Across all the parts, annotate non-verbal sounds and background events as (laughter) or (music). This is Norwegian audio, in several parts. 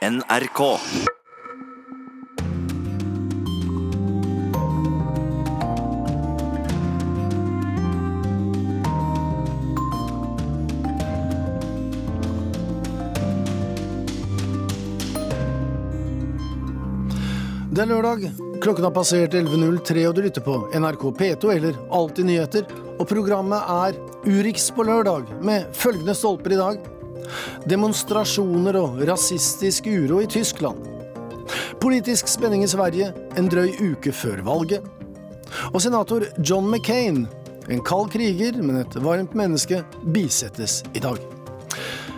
NRK. Det er lørdag. Klokken har passert 11.03, og du lytter på NRK P2 eller Alltid nyheter. Og programmet er Urix på lørdag, med følgende stolper i dag. Demonstrasjoner og rasistisk uro i Tyskland. Politisk spenning i Sverige en drøy uke før valget. Og senator John McCain, en kald kriger, men et varmt menneske, bisettes i dag.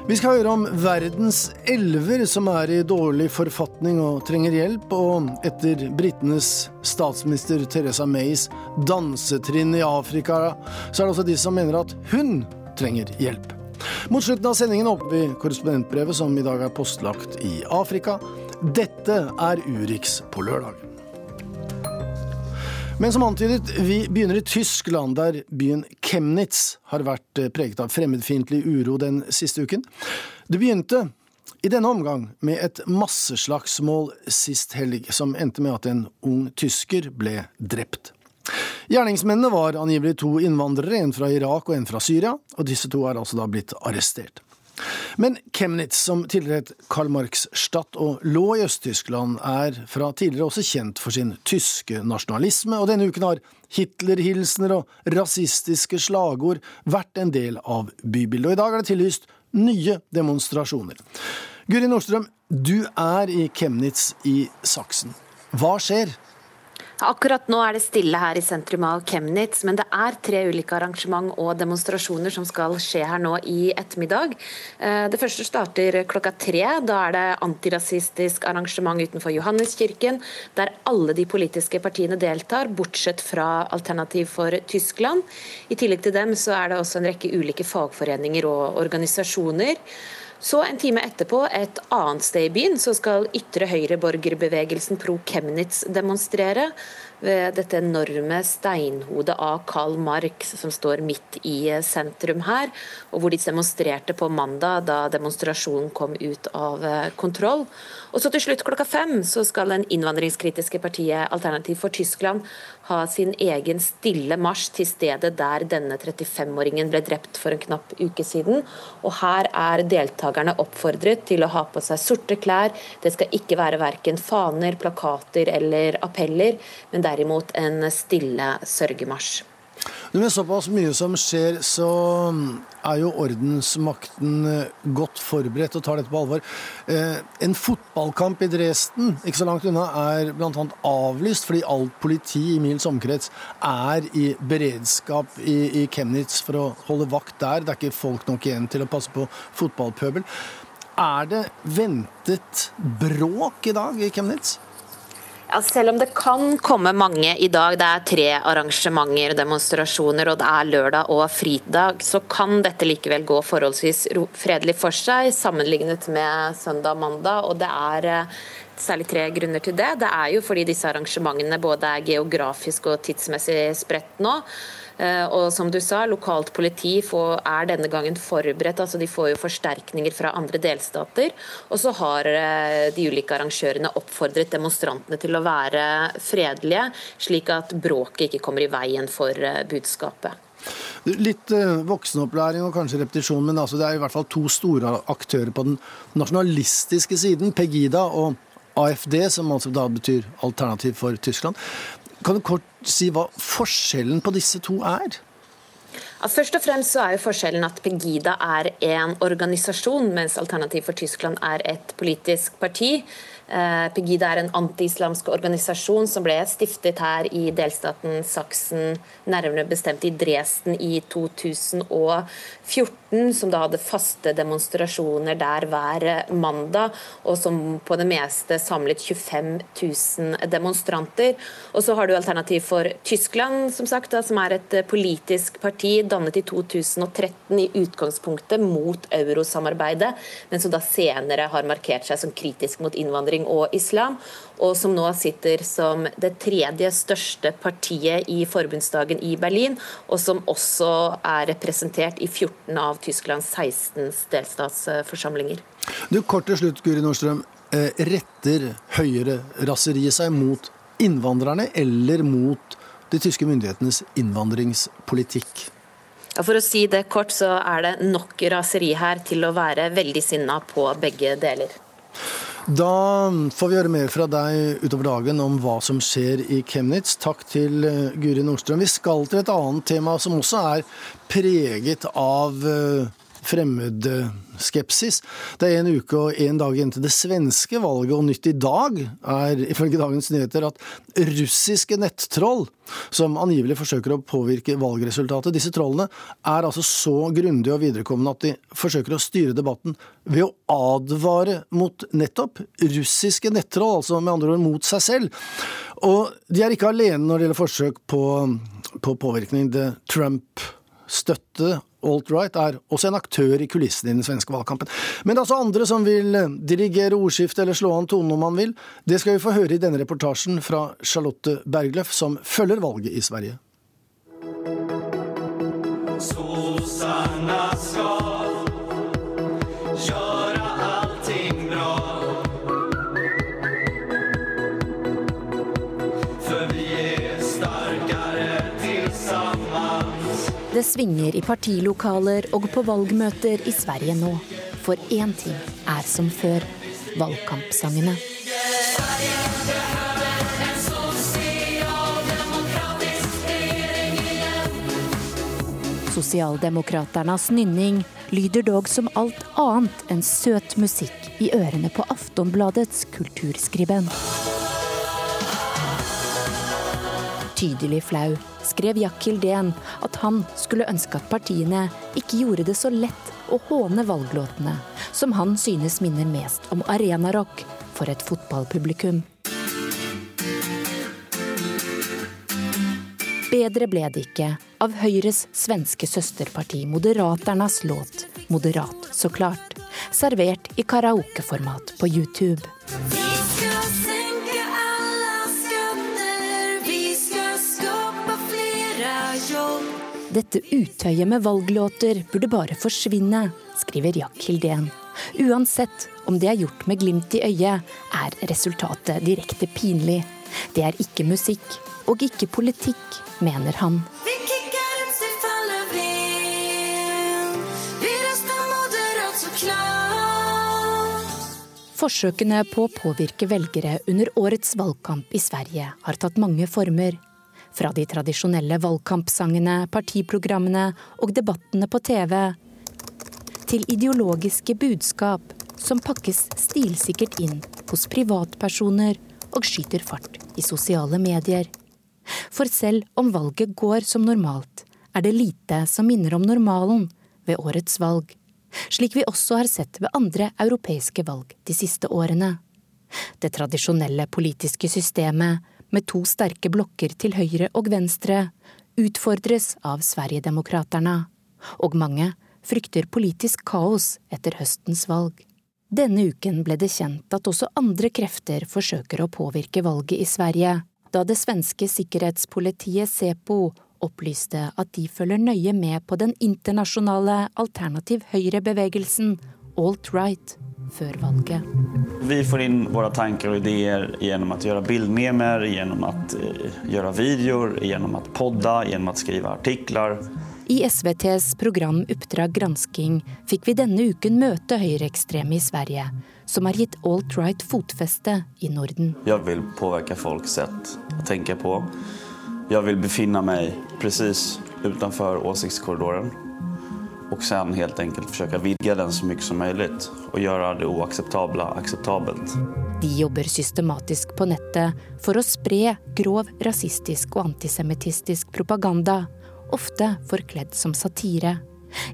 Vi skal høre om verdens elver som er i dårlig forfatning og trenger hjelp, og etter britenes statsminister Teresa Mays dansetrinn i Afrika, så er det også de som mener at hun trenger hjelp. Mot slutten av sendingen åpner vi korrespondentbrevet som i dag er postlagt i Afrika. Dette er Urix på lørdag. Men som antydet, vi begynner i Tyskland, der byen Chemnitz har vært preget av fremmedfiendtlig uro den siste uken. Det begynte i denne omgang med et masseslagsmål sist helg, som endte med at en ung tysker ble drept. Gjerningsmennene var angivelig to innvandrere, en fra Irak og en fra Syria, og disse to er altså da blitt arrestert. Men Chemnitz, som tidligere het Karl Marx Stadt og lå i Øst-Tyskland, er fra tidligere også kjent for sin tyske nasjonalisme, og denne uken har Hitler-hilsener og rasistiske slagord vært en del av bybildet. Og i dag er det tillyst nye demonstrasjoner. Guri Nordstrøm, du er i Chemnitz i Saksen. Hva skjer? Akkurat nå er det stille her i sentrum av Chemnitz, men det er tre ulike arrangement og demonstrasjoner som skal skje her nå i ettermiddag. Eh, det første starter klokka tre. Da er det antirasistisk arrangement utenfor Johanneskirken, der alle de politiske partiene deltar, bortsett fra Alternativ for Tyskland. I tillegg til dem så er det også en rekke ulike fagforeninger og organisasjoner. Så en time etterpå, et annet sted i byen, så skal ytre høyre-borgerbevegelsen Pro Chemnitz demonstrere ved dette enorme steinhodet av Karl Marx som står midt i sentrum her, og hvor de demonstrerte på mandag da demonstrasjonen kom ut av kontroll. Og så til slutt klokka fem så skal den innvandringskritiske partiet Alternativ for Tyskland ha sin egen stille marsj til stedet der denne 35-åringen ble drept for en knapp uke siden. Og her er deltakerne oppfordret til å ha på seg sorte klær. Det skal ikke være verken faner, plakater eller appeller, men derimot en stille sørgemarsj. Med såpass mye som skjer, så er jo ordensmakten eh, godt forberedt og tar dette på alvor. Eh, en fotballkamp i Dresden, ikke så langt unna, er bl.a. avlyst fordi alt politi i mils omkrets er i beredskap i, i Chemnitz for å holde vakt der. Det er ikke folk nok igjen til å passe på fotballpøbel. Er det ventet bråk i dag i Chemnitz? Ja, selv om det kan komme mange i dag, det er tre arrangementer og demonstrasjoner, og det er lørdag og fridag, så kan dette likevel gå forholdsvis fredelig for seg sammenlignet med søndag og mandag. og det er eh, særlig tre grunner til det. Det er jo fordi disse arrangementene både er geografisk og tidsmessig spredt nå. Eh, og som du sa, lokalt politi er denne gangen forberedt. altså De får jo forsterkninger fra andre delstater. Og så har eh, de ulike arrangørene oppfordret demonstrantene til å være fredelige, slik at bråket ikke kommer i veien for eh, budskapet. Litt voksenopplæring og kanskje repetisjon, men altså det er i hvert fall to store aktører på den nasjonalistiske siden, Pegida og AFD, som altså da betyr Alternativ for Tyskland. Kan du kort si hva forskjellen på disse to er? Først og fremst så er jo forskjellen at Pegida er en organisasjon, mens Alternativ for Tyskland er et politisk parti. Eh, Pegida er en anti-islamsk organisasjon som ble stiftet her i delstaten Saksen, nærmere bestemt i Dresden i 2014, som da hadde faste demonstrasjoner der hver mandag, og som på det meste samlet 25 000 demonstranter. Og så har du Alternativ for Tyskland, som sagt, da, som er et politisk parti dannet i 2013 i utgangspunktet mot eurosamarbeidet, men som da senere har markert seg som kritisk mot innvandring innvandring og islam, og som nå sitter som det tredje største partiet i forbundsdagen i Berlin, og som også er representert i 14 av Tysklands 16 delstatsforsamlinger. Du, Kort til slutt, Guri Nordstrøm. eh, retter høyre-raseriet seg mot innvandrerne eller mot de tyske myndighetenes innvandringspolitikk? Ja, For å si det kort, så er det nok raseri her til å være veldig sinna på begge deler. Da får vi høre mer fra deg utover dagen om hva som skjer i Chemnitz. Takk til eh, Guri Nordstrøm. Vi skal til et annet tema som også er preget av eh, fremmedskepsis. Det er en uke og en dag igjen til det svenske valget, og nytt i dag er ifølge Dagens Nyheter at russiske nettroll, som angivelig forsøker å påvirke valgresultatet, disse trollene er altså så grundige og viderekommende at de forsøker å styre debatten ved å advare mot nettopp russiske nettroll, altså med andre ord mot seg selv. Og de er ikke alene når det gjelder forsøk på, på påvirkning. Det Trump-støtte alt-right er også en aktør i kulissene i den svenske valgkampen. Men det er altså andre som vil eh, dirigere ordskiftet eller slå an tonen om man vil. Det skal vi få høre i denne reportasjen fra Charlotte Bergløff, som følger valget i Sverige. Sossarna skal Det svinger i partilokaler og på valgmøter i Sverige nå. For én ting er som før valgkampsangene. Sosialdemokraternas nynning lyder dog som alt annet enn søt musikk i ørene på Aftonbladets kulturskribent. Tydelig flau skrev Jack Hildén at han skulle ønske at partiene ikke gjorde det så lett å håne valglåtene, som han synes minner mest om arenarock for et fotballpublikum. Bedre ble det ikke av Høyres svenske søsterparti Moderaternas låt 'Moderat så klart', servert i karaokeformat på YouTube. Dette utøyet med valglåter burde bare forsvinne, skriver Jack Hildén. Uansett om det er gjort med glimt i øyet, er resultatet direkte pinlig. Det er ikke musikk, og ikke politikk, mener han. Forsøkene på å påvirke velgere under årets valgkamp i Sverige har tatt mange former. Fra de tradisjonelle valgkampsangene, partiprogrammene og debattene på TV til ideologiske budskap som pakkes stilsikkert inn hos privatpersoner og skyter fart i sosiale medier. For selv om valget går som normalt, er det lite som minner om normalen ved årets valg. Slik vi også har sett ved andre europeiske valg de siste årene. Det tradisjonelle politiske systemet med to sterke blokker til høyre og venstre, utfordres av Sverigedemokraterna, og mange frykter politisk kaos etter høstens valg. Denne uken ble det kjent at også andre krefter forsøker å påvirke valget i Sverige, da det svenske sikkerhetspolitiet Sepo opplyste at de følger nøye med på den internasjonale alternativ høyre-bevegelsen alt-right før valget. Vi får inn våre tanker og ideer gjennom å gjøre bildmemer, gjennom å gjøre videoer, gjennom å podde, gjennom å skrive artikler. I SVTs program Uppdrag gransking fikk vi denne uken møte høyreekstreme i Sverige, som har gitt alt-right fotfeste i Norden. Jeg vil påvirke folks sett å tenke på. Jeg vil befinne meg presis utenfor åsiktskorridoren och sen helt enkelt försöka vidga den så mycket som möjligt och göra det oakseptabla akseptabelt. De jobber systematisk på nettet for å spre grov rasistisk og antisemittistisk propaganda, ofte forkledd som satire,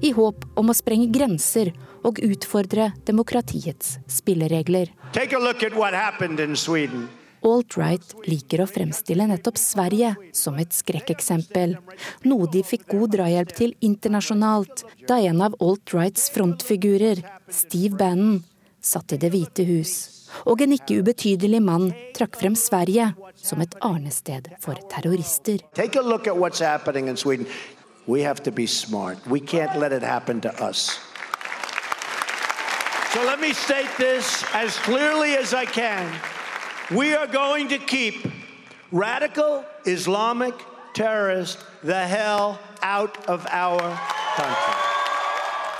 i håp om å sprenge grenser og utfordre demokratiets spilleregler. Take a look at what happened in Sweden. Alt-right liker å fremstille nettopp Sverige som et skrekkeksempel, noe de fikk god drahjelp til internasjonalt da en av alt-rights frontfigurer, Steve Bannon, satt i Det hvite hus, og en ikke ubetydelig mann trakk frem Sverige som et arnested for terrorister. Take a look at what's happening in Sweden. We have to be smart. We can't let it happen to us. So let me state this as clearly as I can. We are going to keep radical Islamic terrorists the hell out of our country.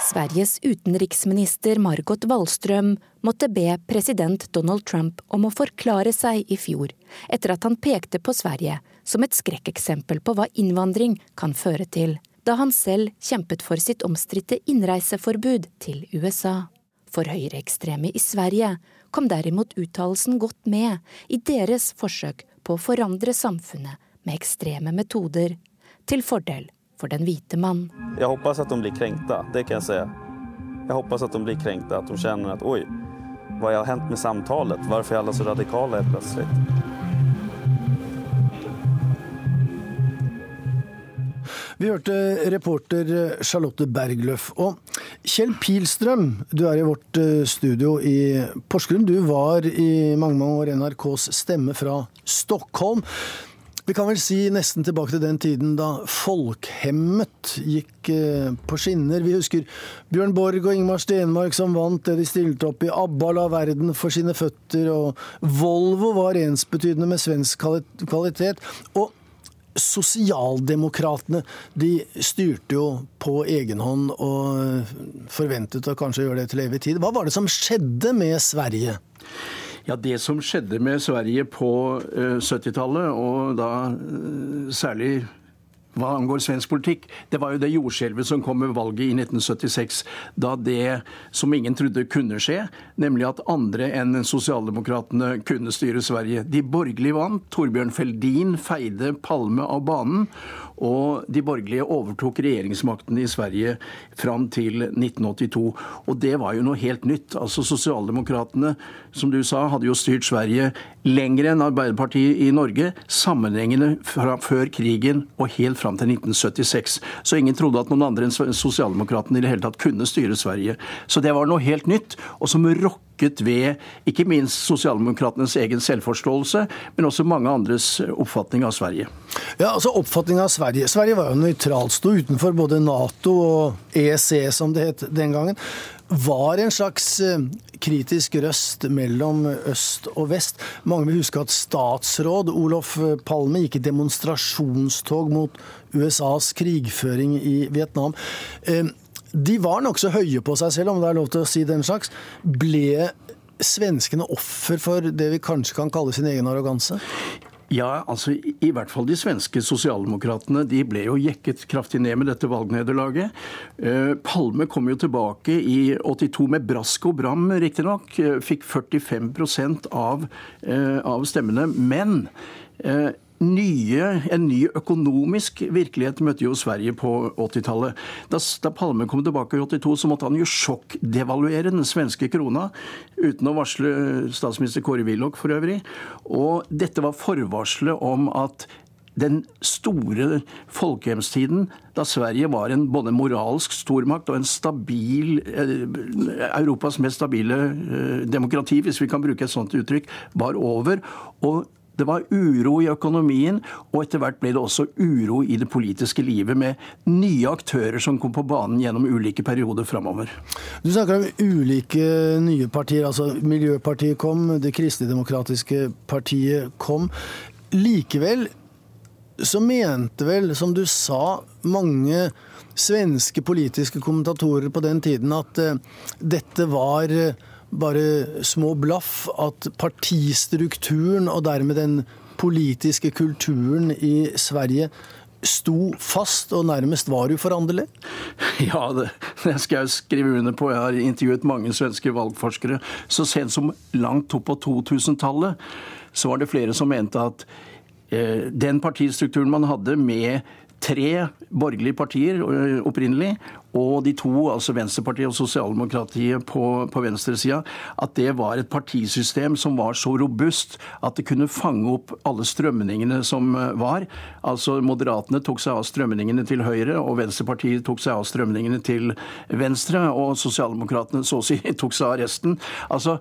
Sveriges utenriksminister Margot Wallström måtte be president Donald Trump om å forklare seg i fjor, etter at han pekte på Sverige som et skrekkeksempel på hva innvandring kan føre til, da han selv kjempet for sitt omstridte innreiseforbud til USA. For høyreekstreme i Sverige kom derimot uttalelsen godt med i deres forsøk på å forandre samfunnet med ekstreme metoder, til fordel for den hvite mann. Jeg håper at de blir krenkta, det kan jeg si. Jeg håper at de blir krenkta, at de kjenner at oi, hva har hendt med samtalet? Hvorfor er alle så radikale plutselig? Vi hørte reporter Charlotte Bergløff. Og Kjell Pilstrøm, du er i vårt eh, studio i Porsgrunn. Du var i mange mange år NRKs stemme fra Stockholm. Vi kan vel si nesten tilbake til den tiden da Folkhemmet gikk eh, på skinner. Vi husker Bjørn Borg og Ingmar Stenmark som vant det de stilte opp i. ABBA la verden for sine føtter, og Volvo var ensbetydende med svensk kvalitet. Og Sosialdemokratene de styrte jo på egen hånd og forventet å kanskje gjøre det til evig tid. Hva var det som skjedde med Sverige? Ja, Det som skjedde med Sverige på 70-tallet, eh, og da eh, særlig hva angår svensk politikk, det var jo det jordskjelvet som kom med valget i 1976. Da det som ingen trodde kunne skje, nemlig at andre enn sosialdemokratene kunne styre Sverige. De borgerlige vant. Torbjørn Feldin feide Palme av banen. Og de borgerlige overtok regjeringsmakten i Sverige fram til 1982. Og det var jo noe helt nytt. Altså Sosialdemokratene, som du sa, hadde jo styrt Sverige lenger enn Arbeiderpartiet i Norge, sammenhengende fra før krigen og helt fram til 1976. Så ingen trodde at noen andre enn sosialdemokratene i det hele tatt kunne styre Sverige. Så det var noe helt nytt, og som rokket ved ikke minst sosialdemokratenes egen selvforståelse, men også mange andres oppfatning av Sverige. Ja, altså oppfatning av Sverige. Sverige var jo nøytralt, sto utenfor både Nato og EEC, som det het den gangen var en slags eh, kritisk røst mellom øst og vest. Mange vil huske at statsråd Olof Palme gikk i demonstrasjonstog mot USAs krigføring i Vietnam. De var nokså høye på seg selv, om det er lov til å si den slags. Ble svenskene offer for det vi kanskje kan kalle sin egen arroganse? Ja, altså i hvert fall de svenske sosialdemokratene. De ble jo jekket kraftig ned med dette valgnederlaget. Eh, Palme kom jo tilbake i 82 med brask og bram, riktignok. Eh, fikk 45 av, eh, av stemmene. Men nye, en ny økonomisk virkelighet møtte jo Sverige på 80-tallet. Da, da, Palme kom tilbake i 82, så måtte han jo sjokkdevaluere den svenske krona, uten å varsle statsminister Kåre Willoch for øvrig. Og dette var forvarselet om at den store folkehjemstiden, da Sverige var en både moralsk stormakt og en stabil eh, Europas mest stabile eh, demokrati, hvis vi kan bruke et sånt uttrykk, var over. Og det var uro i økonomien, og etter hvert ble det også uro i det politiske livet, med nye aktører som kom på banen gjennom ulike perioder framover. Du snakker om ulike nye partier. altså Miljøpartiet kom, Det kristeligdemokratiske partiet kom. Likevel så mente vel, som du sa, mange svenske politiske kommentatorer på den tiden at uh, dette var uh, bare små blaff at partistrukturen og dermed den politiske kulturen i Sverige sto fast og nærmest var uforanderlig? (laughs) Ja, det, det skal jeg skrive under på. Jeg har intervjuet mange svenske valgforskere. Så sent som langt opp på 2000-tallet så var det flere som mente at eh, den partistrukturen man hadde med tre borgerlige partier eh, opprinnelig, og de to, altså Venstrepartiet og Sosialdemokratiet på, på venstresida, at det var et partisystem som var så robust at det kunne fange opp alle strømningene som eh, var. Altså Moderatene tok seg av strømningene til høyre, og Venstrepartiet tok seg av strømningene til venstre, og Sosialdemokratene så å si (laughs) tok seg av resten. Altså,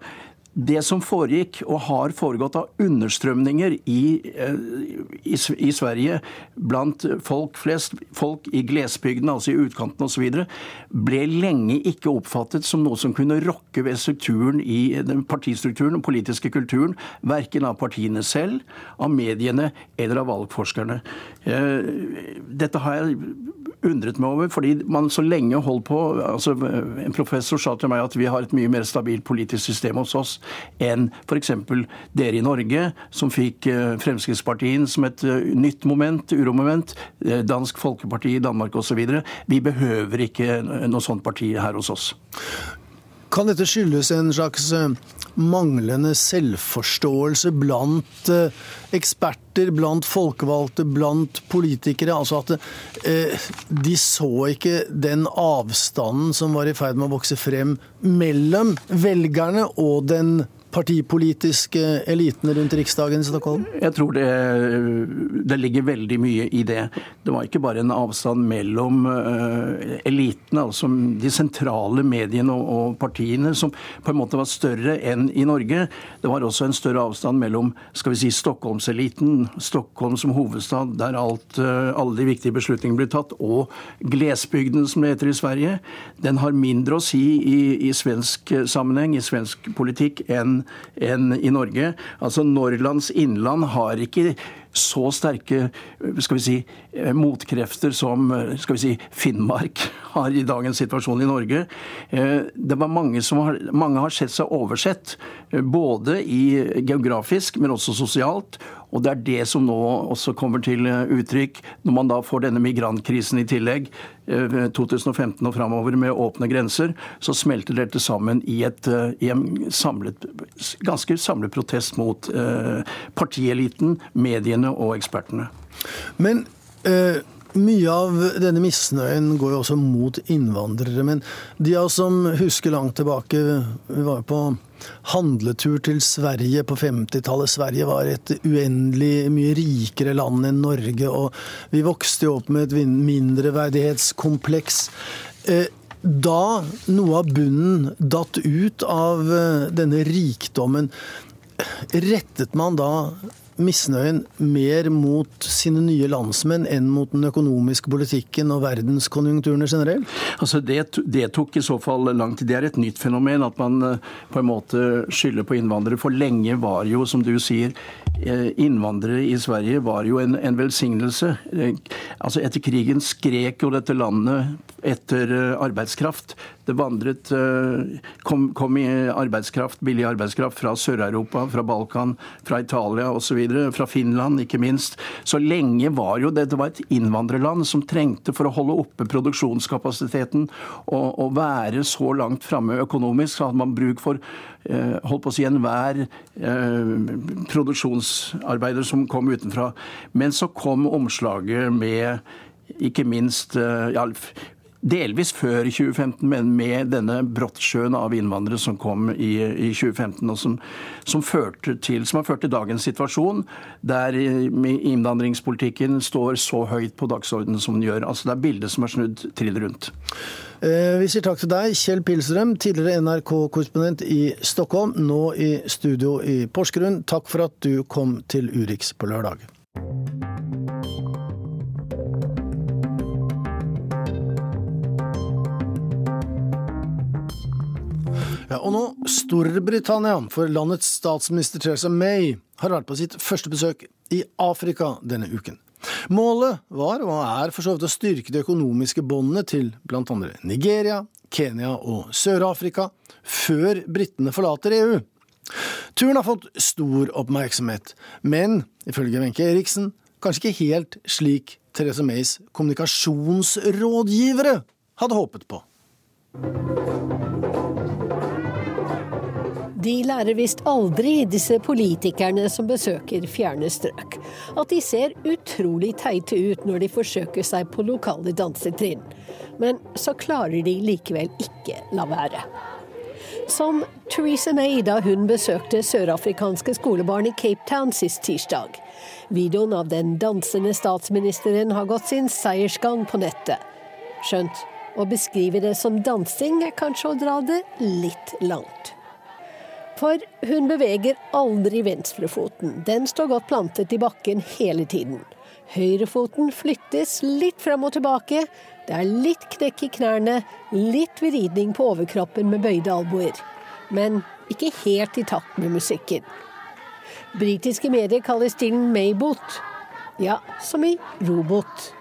det som foregikk og har foregått av understrømninger i, eh, i, i, Sverige blant folk flest, folk i glesbygdene, altså i utkanten osv., ble lenge ikke oppfattet som noe som kunne rokke ved strukturen i den partistrukturen og politiske kulturen, verken av partiene selv, av mediene eller av valgforskerne. Eh, dette har jeg undret meg over, fordi man så lenge holdt på altså En professor sa til meg at vi har et mye mer stabilt politisk system hos oss enn f.eks. dere i Norge, som fikk eh, Fremskrittspartiet som et eh, nytt moment, uromoment, eh, Dansk Folkeparti i Danmark osv. Vi behøver ikke noe sånt parti her hos oss. Kan dette skyldes en slags manglende selvforståelse blant eh, eksperter, blant folkevalgte, blant politikere. Altså at eh, de så ikke den avstanden som var i ferd med å vokse frem mellom velgerne og den partipolitiske eliten rundt Riksdagen i Stockholm? Jeg tror det, det, ligger veldig mye i det. Det var ikke bare en avstand mellom uh, elitene, altså de sentrale mediene og, og, partiene, som på en måte var større enn i Norge. Det var også en større avstand mellom skal vi si, Stockholmseliten, Stockholm som hovedstad, der alt, uh, alle de viktige beslutningene blir tatt, og glesbygden, som det heter i Sverige. Den har mindre å si i, i svensk sammenheng, i svensk politikk, enn enn i Norge. Altså Norrlands innland har ikke så sterke skal vi si, motkrefter som skal vi si, Finnmark (laughs) har i dagens situasjon i Norge. Eh, det var mange som har, mange har sett seg oversett, eh, både i geografisk, men også sosialt. Og det er det som nå også kommer til eh, uttrykk når man da får denne migrantkrisen i tillegg, 2015 og framover med åpne grenser, så smelter dette sammen i, et, i en samlet, ganske samlet protest mot partieliten, mediene og ekspertene. Men øh mye av denne misnøyen går jo også mot innvandrere. Men de av oss som husker langt tilbake, vi var på handletur til Sverige på 50-tallet. Sverige var et uendelig mye rikere land enn Norge, og vi vokste jo opp med et mindreverdighetskompleks. Eh, da noe av bunnen datt ut av eh, denne rikdommen, rettet man da misnøyen mer mot sine nye landsmenn enn mot den økonomiske politikken og verdenskonjunkturene generelt? Altså det, det, tok i så fall lang tid. Det er et nytt fenomen at man eh, på en måte skylder på innvandrere. For lenge var jo, som du sier, eh, innvandrere i Sverige var jo en, en velsignelse. Eh, altså Etter krigen skrek jo dette landet etter arbeidskraft. Det vandret, kom, kom arbeidskraft, billig arbeidskraft fra Sør-Europa, fra Balkan, fra Italia osv fra Finland ikke minst. Så lenge var jo det, det var et innvandrerland som trengte for å holde oppe produksjonskapasiteten og, og være så langt framme økonomisk, så hadde man bruk for eh, holdt på å si enhver eh, produksjonsarbeider som kom utenfra. Men så kom omslaget med ikke minst eh, ja, Delvis før 2015, men med denne brottsjøen av innvandrere som kom i, i 2015, og som, som, til, som, har ført til dagens situasjon, der innvandringspolitikken står så høyt på dagsordenen som den gjør. Altså Det er bildet som er snudd trill rundt. Eh, vi sier takk til deg, Kjell Pilstrøm, tidligere NRK-korrespondent i Stockholm, nå i studio i Porsgrunn. Takk for at du kom til Urix på lørdag. Ja, og nå Storbritannia, for landets statsminister Theresa May har vært på sitt første besøk i Afrika denne uken. Målet var, og er for så vidt, å styrke de økonomiske båndene til bl.a. Nigeria, Kenya og Sør-Afrika før britene forlater EU. Turen har fått stor oppmerksomhet, men ifølge Wenche Eriksen kanskje ikke helt slik Theresa Mays kommunikasjonsrådgivere hadde håpet på. De lærer visst aldri, disse politikerne som besøker fjerne strøk, at de ser utrolig teite ut når de forsøker seg på lokale dansetrinn. Men så klarer de likevel ikke la være. Som Theresa May da hun besøkte sørafrikanske skolebarn i Cape Town sist tirsdag. Videoen av den dansende statsministeren har gått sin seiersgang på nettet. Skjønt, å beskrive det som dansing er kanskje å dra det litt langt. For hun beveger aldri venstrefoten. Den står godt plantet i bakken hele tiden. Høyrefoten flyttes litt frem og tilbake. Det er litt knekk i knærne, litt vridning på overkroppen med bøyde albuer. Men ikke helt i takt med musikken. Britiske medier kaller stilen Maybot. Ja, som i robot.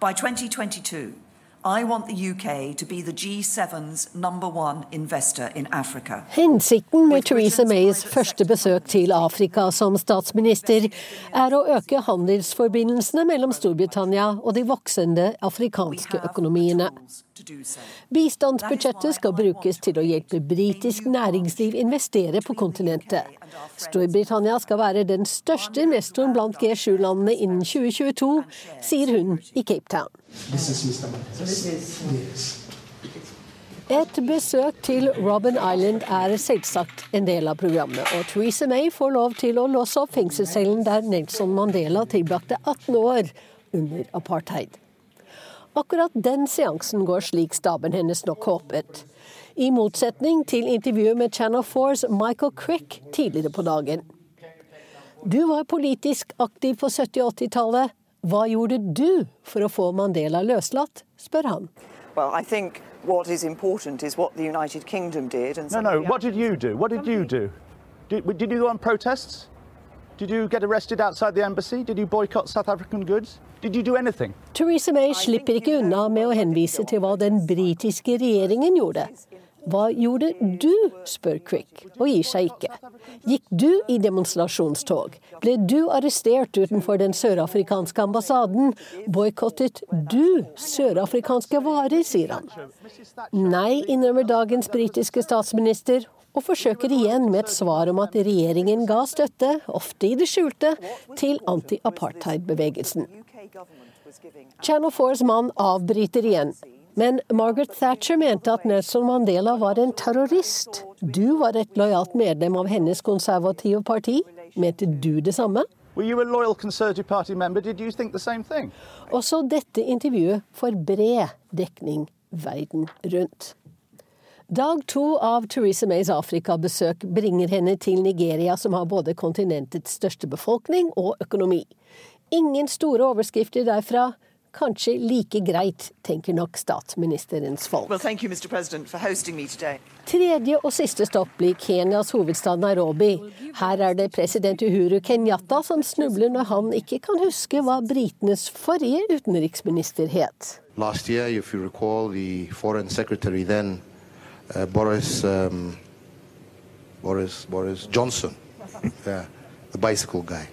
By 2022 i want the UK to be the G7's number one investor in Africa. Hensikten med Theresa Mays første besøk til Afrika som statsminister er å øke handelsforbindelsene mellom Storbritannia og de voksende afrikanske økonomiene. Bistandsbudsjettet skal brukes til å hjelpe britisk næringsliv investere på kontinentet. Storbritannia skal være den største investoren blant G7-landene innen 2022, sier hun i Cape Town. Et besøk til Robben Island er selvsagt en del av programmet, og Theresa May får lov til å låse opp fengselscellen der Nelson Mandela tilbrakte 18 år under apartheid. Akkurat den seansen går slik staben hennes nok håpet. I motsetning til intervjuet med Channel 4s Michael Crick tidligere på dagen. Du var politisk aktiv på 70- og 80-tallet. Hva gjorde du for å få Mandela løslatt, spør han. Well, I think what is important is what the United Kingdom did. no, no, what did you do? What did you do? Did, did you go on protests? Did you get arrested outside the embassy? Did you boycott South African goods? Theresa May slipper ikke unna med å henvise til hva den britiske regjeringen gjorde. Hva gjorde du, spør Crick, og gir seg ikke. Gikk du i demonstrasjonstog? Ble du arrestert utenfor den sørafrikanske ambassaden? Boikottet du sørafrikanske varer, sier han. Nei, innrømmer dagens britiske statsminister, og forsøker igjen med et svar om at regjeringen ga støtte, ofte i det skjulte, til anti-apartheid-bevegelsen. Channel 4s mann avbryter igjen. Men Margaret Thatcher mente at Nelson Mandela var en terrorist. Du var et lojalt medlem av hennes konservative parti. Mente du det samme? Også dette intervjuet får bred dekning verden rundt. Dag to av Theresa Mays Afrikabesøk bringer henne til Nigeria, som har både kontinentets største befolkning og økonomi. Ingen store overskrifter derfra. Kanskje like greit, tenker nok statsministerens folk. Well, you, Tredje og siste stopp blir Kenyas hovedstad Nairobi. Her er det president Uhuru Kenyatta som snubler når han ikke kan huske hva britenes forrige utenriksminister het. Last year, if you recall, the foreign secretary then uh, Boris, um, Boris, Boris Johnson, (laughs) yeah, the bicycle guy.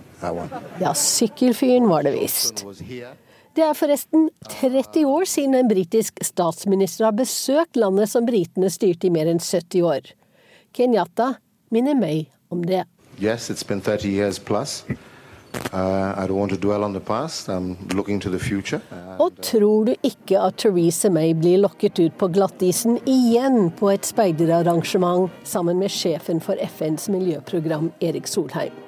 Ja, sykkelfyren var det visst. Det er forresten 30 år siden en britisk statsminister har besøkt landet som britene styrte i mer enn 70 år. Kenyatta minner meg om det. Yes, it's been 30 years plus. Uh, I don't want to dwell on the past. I'm looking to the future. Og tror du ikke at Theresa May blir lokket ut på glattisen igjen på et speiderarrangement sammen med sjefen for FNs miljøprogram, Erik Solheim?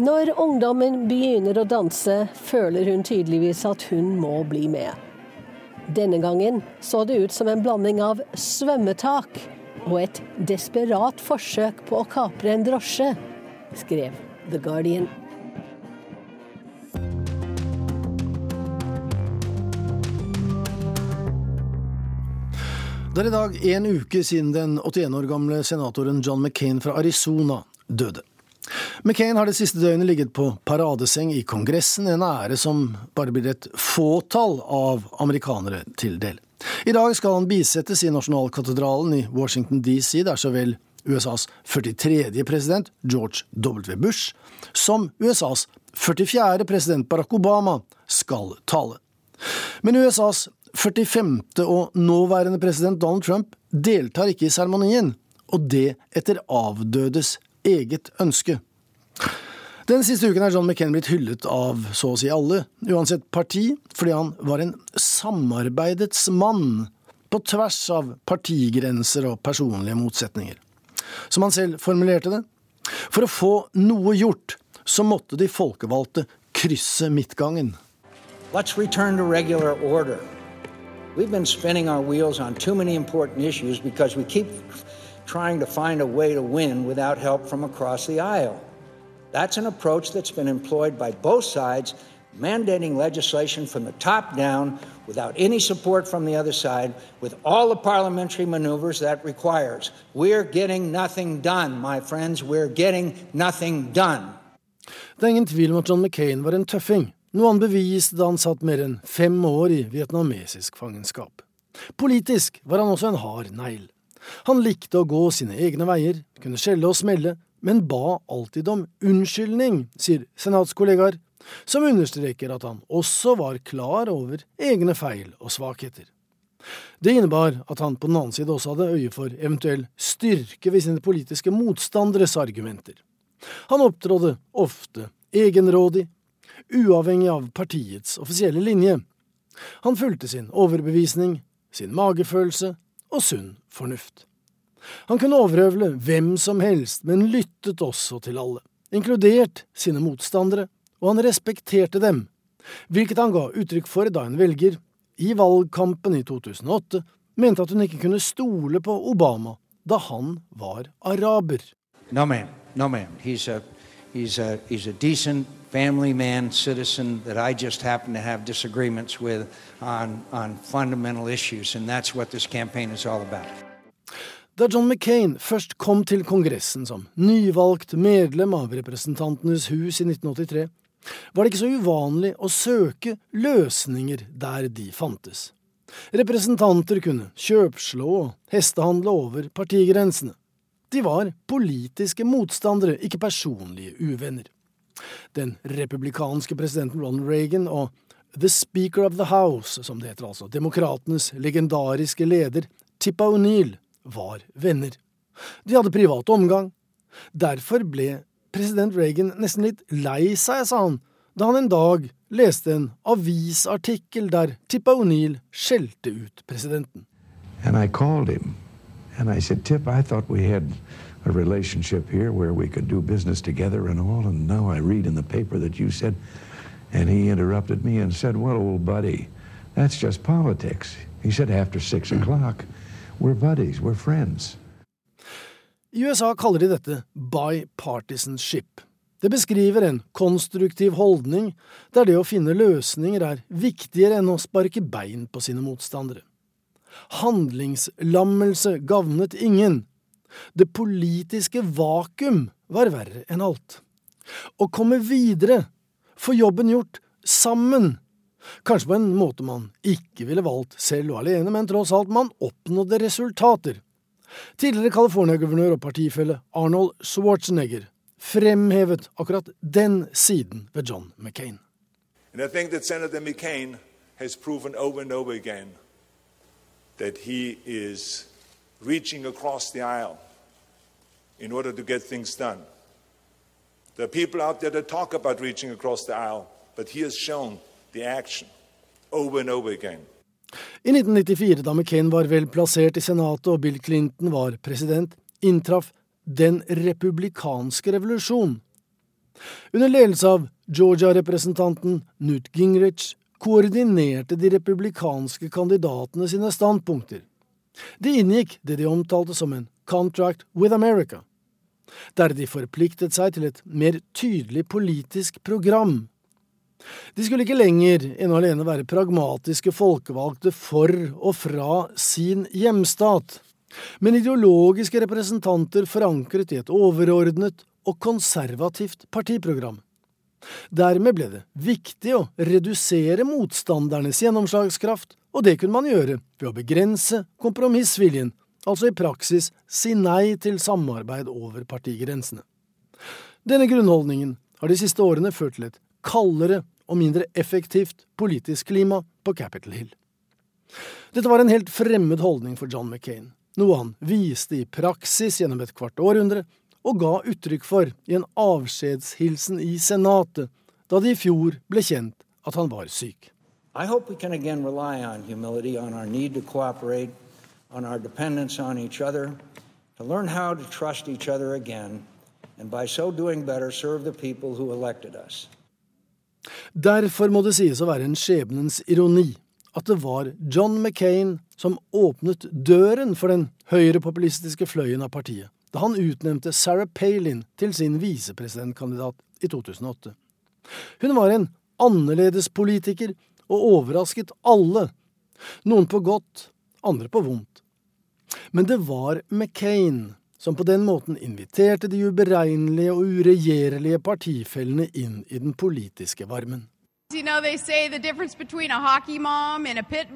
Når ungdommen begynner å danse, føler hun tydeligvis at hun må bli med. Denne gangen så det ut som en blanding av svømmetak og et desperat forsøk på å kapre en drosje, skrev The Guardian. Det er i dag en uke siden den 81 år gamle senatoren John McCain fra Arizona døde. McCain har det siste døgnet ligget på paradeseng i Kongressen, en ære som bare blir et fåtall av amerikanere til del. I dag skal han bisettes i nasjonalkatedralen i Washington DC, der så vel USAs 43. president, George W. Bush, som USAs 44. president, Barack Obama, skal tale. Men USAs 45. og nåværende president, Donald Trump, deltar ikke i seremonien, og det etter avdødes eget ønske. Den siste uken er John McCain blitt hyllet av så å si alle, uansett parti, fordi han var en samarbeidets mann, på tvers av partigrenser og personlige motsetninger. Som han selv formulerte det, for å få noe gjort, så måtte de folkevalgte krysse midtgangen. Let's return to regular order. We've been spinning our wheels on too many important issues because we keep trying to find a way to win without help from across the aisle. That's an approach that's been employed by both sides, mandating legislation from the top down without any support from the other side, with all the parliamentary maneuvers that requires. We're getting nothing done, my friends. We're getting nothing done. Det er ingen tvil om at John McCain var en tøffing, noe han beviste da han satt mer enn fem år i vietnamesisk fangenskap. Politisk var han også en hard negl. Han likte å gå sine egne veier, kunne skjelle og smelle, men ba alltid om unnskyldning, sier senatskollegaer, som understreker at han også var klar over egne feil og svakheter. Det innebar at han på den annen side også hadde øye for eventuell styrke ved sine politiske motstanderes argumenter. Han opptrådde ofte egenrådig, uavhengig av partiets offisielle linje. Han fulgte sin overbevisning, sin magefølelse og sunn fornuft. Han kunne overøvle hvem som helst, men lyttet også til alle, inkludert sine motstandere, og han respekterte dem, hvilket han ga uttrykk for da en velger, i valgkampen i 2008, mente at hun ikke kunne stole på Obama da han var araber. No, ma'am. No, ma'am. He's a, he's a, he's a decent family man, citizen that I just happen to have disagreements with on, on fundamental issues, and that's what this campaign is all about. Da John McCain først kom til Kongressen som nyvalgt medlem av Representantenes hus i 1983, var det ikke så uvanlig å søke løsninger der de fantes. Representanter kunne kjøpslå og hestehandle over partigrensene. De var politiske motstandere, ikke personlige uvenner. Den republikanske presidenten Ronald Reagan og The Speaker of the House, som det heter altså, demokratenes legendariske leder, Tippa O'Neill, var venner. De hadde privat omgang. Derfor ble president Reagan nesten litt lei seg, sa han, da han en dag leste en avisartikkel der Tippa O'Neill skjelte ut presidenten. And I called him and I said, Tip, I thought we had a relationship here where we could do business together and all, and now I read in the paper that you said, and he interrupted me and said, Well, old buddy, that's just politics. He said, After six o'clock, we're buddies, we're friends. I USA kaller de dette bipartisanship. Det beskriver en konstruktiv holdning der det å finne løsninger er viktigere enn å sparke bein på sine motstandere. Handlingslammelse gavnet ingen. Det politiske vakuum var verre enn alt. Å komme videre, få jobben gjort, sammen, kanskje på en måte man ikke ville valgt selv og alene, men tross alt man oppnådde resultater. Tidligere California-guvernør og partifelle Arnold Schwarzenegger fremhevet akkurat den siden ved John McCain. And I think that Senator McCain has proven over and over again that he is reaching across the aisle in order to get things done. There are people out there that talk about reaching across the aisle, but he has shown the action over and over again. I 1994, da McCain var vel plassert i Senatet og Bill Clinton var president, inntraff den republikanske revolusjon. Under ledelse av Georgia-representanten Newt Gingrich koordinerte de republikanske kandidatene sine standpunkter. De inngikk det de omtalte som en Contract with America, der de forpliktet seg til et mer tydelig politisk program. De skulle ikke lenger ene og alene være pragmatiske folkevalgte for og fra sin hjemstat, men ideologiske representanter forankret i et overordnet og konservativt partiprogram. Dermed ble det viktig å redusere motstandernes gjennomslagskraft, og det kunne man gjøre ved å begrense kompromissviljen, altså i praksis si nei til samarbeid over partigrensene. Denne grunnholdningen har de siste årene ført til et kaldere og mindre effektivt politisk klima på Capitol Hill. Dette var en helt fremmed holdning for John McCain, noe han viste i praksis gjennom et kvart århundre, og ga uttrykk for i en avskjedshilsen i Senatet da det i fjor ble kjent at han var syk. I hope we can again rely on humility, on our need to cooperate, on our dependence on each other, to learn how to trust each other again, and by so doing better serve the people who elected us. Derfor må det sies å være en skjebnens ironi at det var John McCain som åpnet døren for den høyrepopulistiske fløyen av partiet, da han utnevnte Sarah Palin til sin visepresidentkandidat i 2008. Hun var en annerledes politiker og overrasket alle, noen på godt, andre på vondt. Men det var McCain som på den måten inviterte de uberegnelige og uregjerlige partifellene inn i den politiske varmen. You know, they say the difference between a hockey mom and a pit.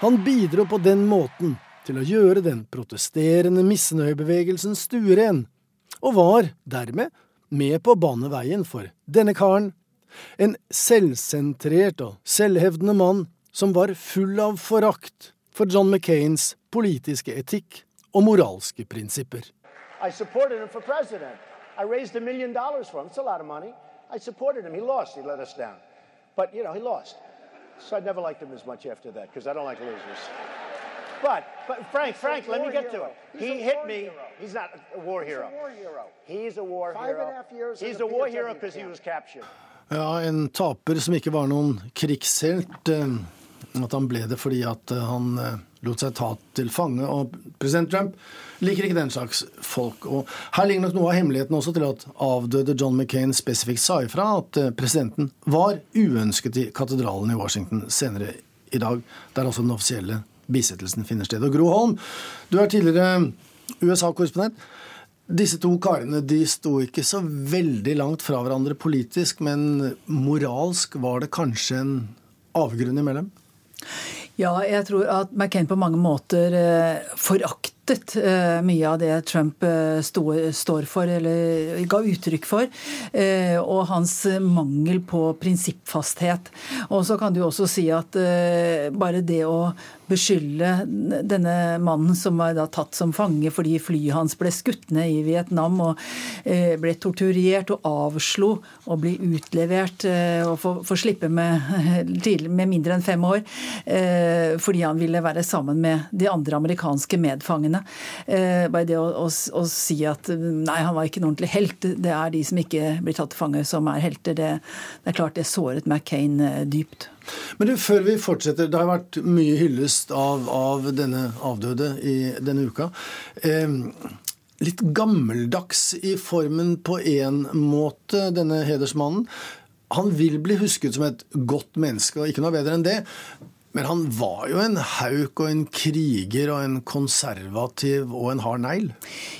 Han bidro på den måten til å gjøre den protesterende misnøyebevegelsen stueren, og var dermed med på å bane veien for denne karen, en selvsentrert og selvhevdende mann som var full av forakt for John McCains politiske etikk og moralske prinsipper. I supported him for president. I raised a million dollars for him. It's a lot of money. I supported him. He lost. He let us down. But, you know, he lost. So I never liked him as much after that because I don't like losers. But, but Frank, Frank, let me get to it. He hit me. He's not a war hero. He's a war hero. He's a war Five hero. and a half years He's a war hero because he was captured. Ja, en taper som ikke var noen krigshelt. eh, At han ble det fordi at eh, han eh, lot seg ta til fange. Og president Trump liker ikke den slags folk. Og her ligger nok noe av hemmeligheten også til at avdøde John McCain spesifikt sa ifra at eh, presidenten var uønsket i katedralen i Washington senere i dag, der også den offisielle bisettelsen finner sted. Og Gro Holm, du er tidligere USA-korrespondent. Disse to karene de sto ikke så veldig langt fra hverandre politisk, men moralsk var det kanskje en avgrunn imellom? Ja, jeg tror at McCain på mange måter eh, foraktet eh, mye av det Trump eh, står for, eller ga uttrykk for. Eh, og hans mangel på prinsippfasthet. Og så kan du også si at bare det å beskylde denne mannen som var da tatt som fange fordi flyet hans ble skutt ned i Vietnam og ble torturert og avslo å bli utlevert og få, slippe med, (laughs) med mindre enn fem år fordi han ville være sammen med de andre amerikanske medfangene. Eh, bare det å, å, å si at nei, han var ikke en ordentlig helt, det er de som ikke blir tatt til fange som er helter, det, det er klart det såret McCain eh, dypt. Men du, før vi fortsetter, det har vært mye hyllest av, av denne avdøde i denne uka. Eh, litt gammeldags i formen på én måte, denne hedersmannen. Han vil bli husket som et godt menneske, og ikke noe bedre enn det. Men han var jo en hauk og en kriger og en konservativ og en hard negl.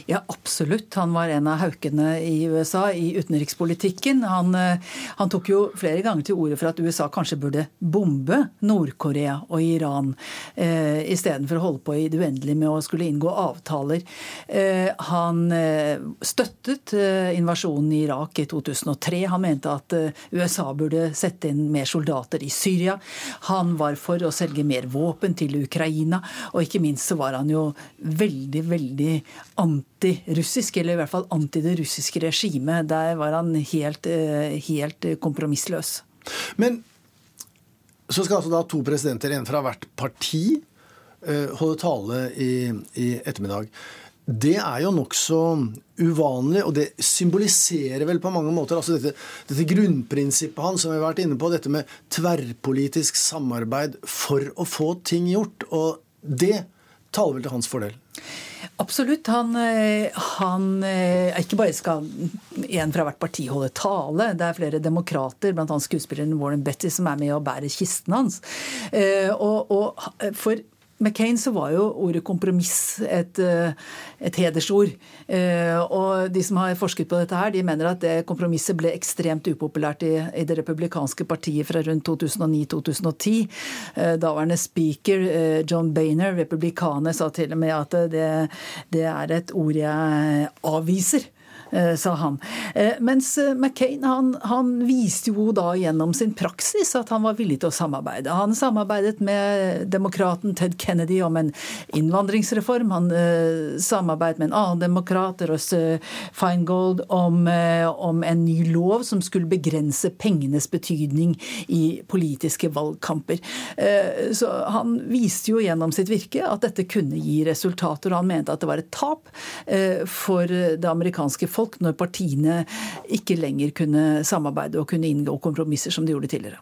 Ja, absolutt. Han var en av haukene i USA i utenrikspolitikken. Han, eh, han tok jo flere ganger til orde for at USA kanskje burde bombe Nord-Korea og Iran, eh, istedenfor å holde på i det uendelige med å skulle inngå avtaler. Eh, han eh, støttet eh, invasjonen i Irak i 2003. Han mente at eh, USA burde sette inn mer soldater i Syria. Han var for å selge mer våpen til Ukraina. Og ikke minst så var han jo veldig, veldig antirussisk, eller i hvert fall anti det russiske regimet. Der var han helt, eh, helt kompromissløs. Men så skal altså da to presidenter, en fra hvert parti, eh, holde tale i, i ettermiddag. Det er jo nokså uvanlig, og det symboliserer vel på mange måter altså dette, dette grunnprinsippet hans som vi har vært inne på, dette med tverrpolitisk samarbeid for å få ting gjort. Og det taler vel til hans fordel? Absolutt. Han, eh, han eh, Ikke bare skal en fra hvert parti holde tale. Det er flere demokrater, bl.a. skuespilleren Warren Betty, som er med og bærer kisten hans. Eh, Og, og for McCain så var jo ordet kompromiss et, et hedersord. Og de som har forsket på dette her, de mener at det kompromisset ble ekstremt upopulært i, i det republikanske partiet fra rundt 2009-2010. Daværende speaker John Boehner, republikaner, sa til og med at det, det er et ord jeg avviser sa han. Mens McCain han, han, viste jo da gjennom sin praksis at han var villig til å samarbeide. Han samarbeidet med demokraten Ted Kennedy om en innvandringsreform. Han samarbeidet med en annen demokrat, Ross Feingold, om, om, en ny lov som skulle begrense pengenes betydning i politiske valgkamper. Så han viste jo gjennom sitt virke at dette kunne gi resultater, og han mente at det var et tap for det amerikanske folk folk når partiene ikke lenger kunne samarbeide og kunne inngå kompromisser som de gjorde tidligere.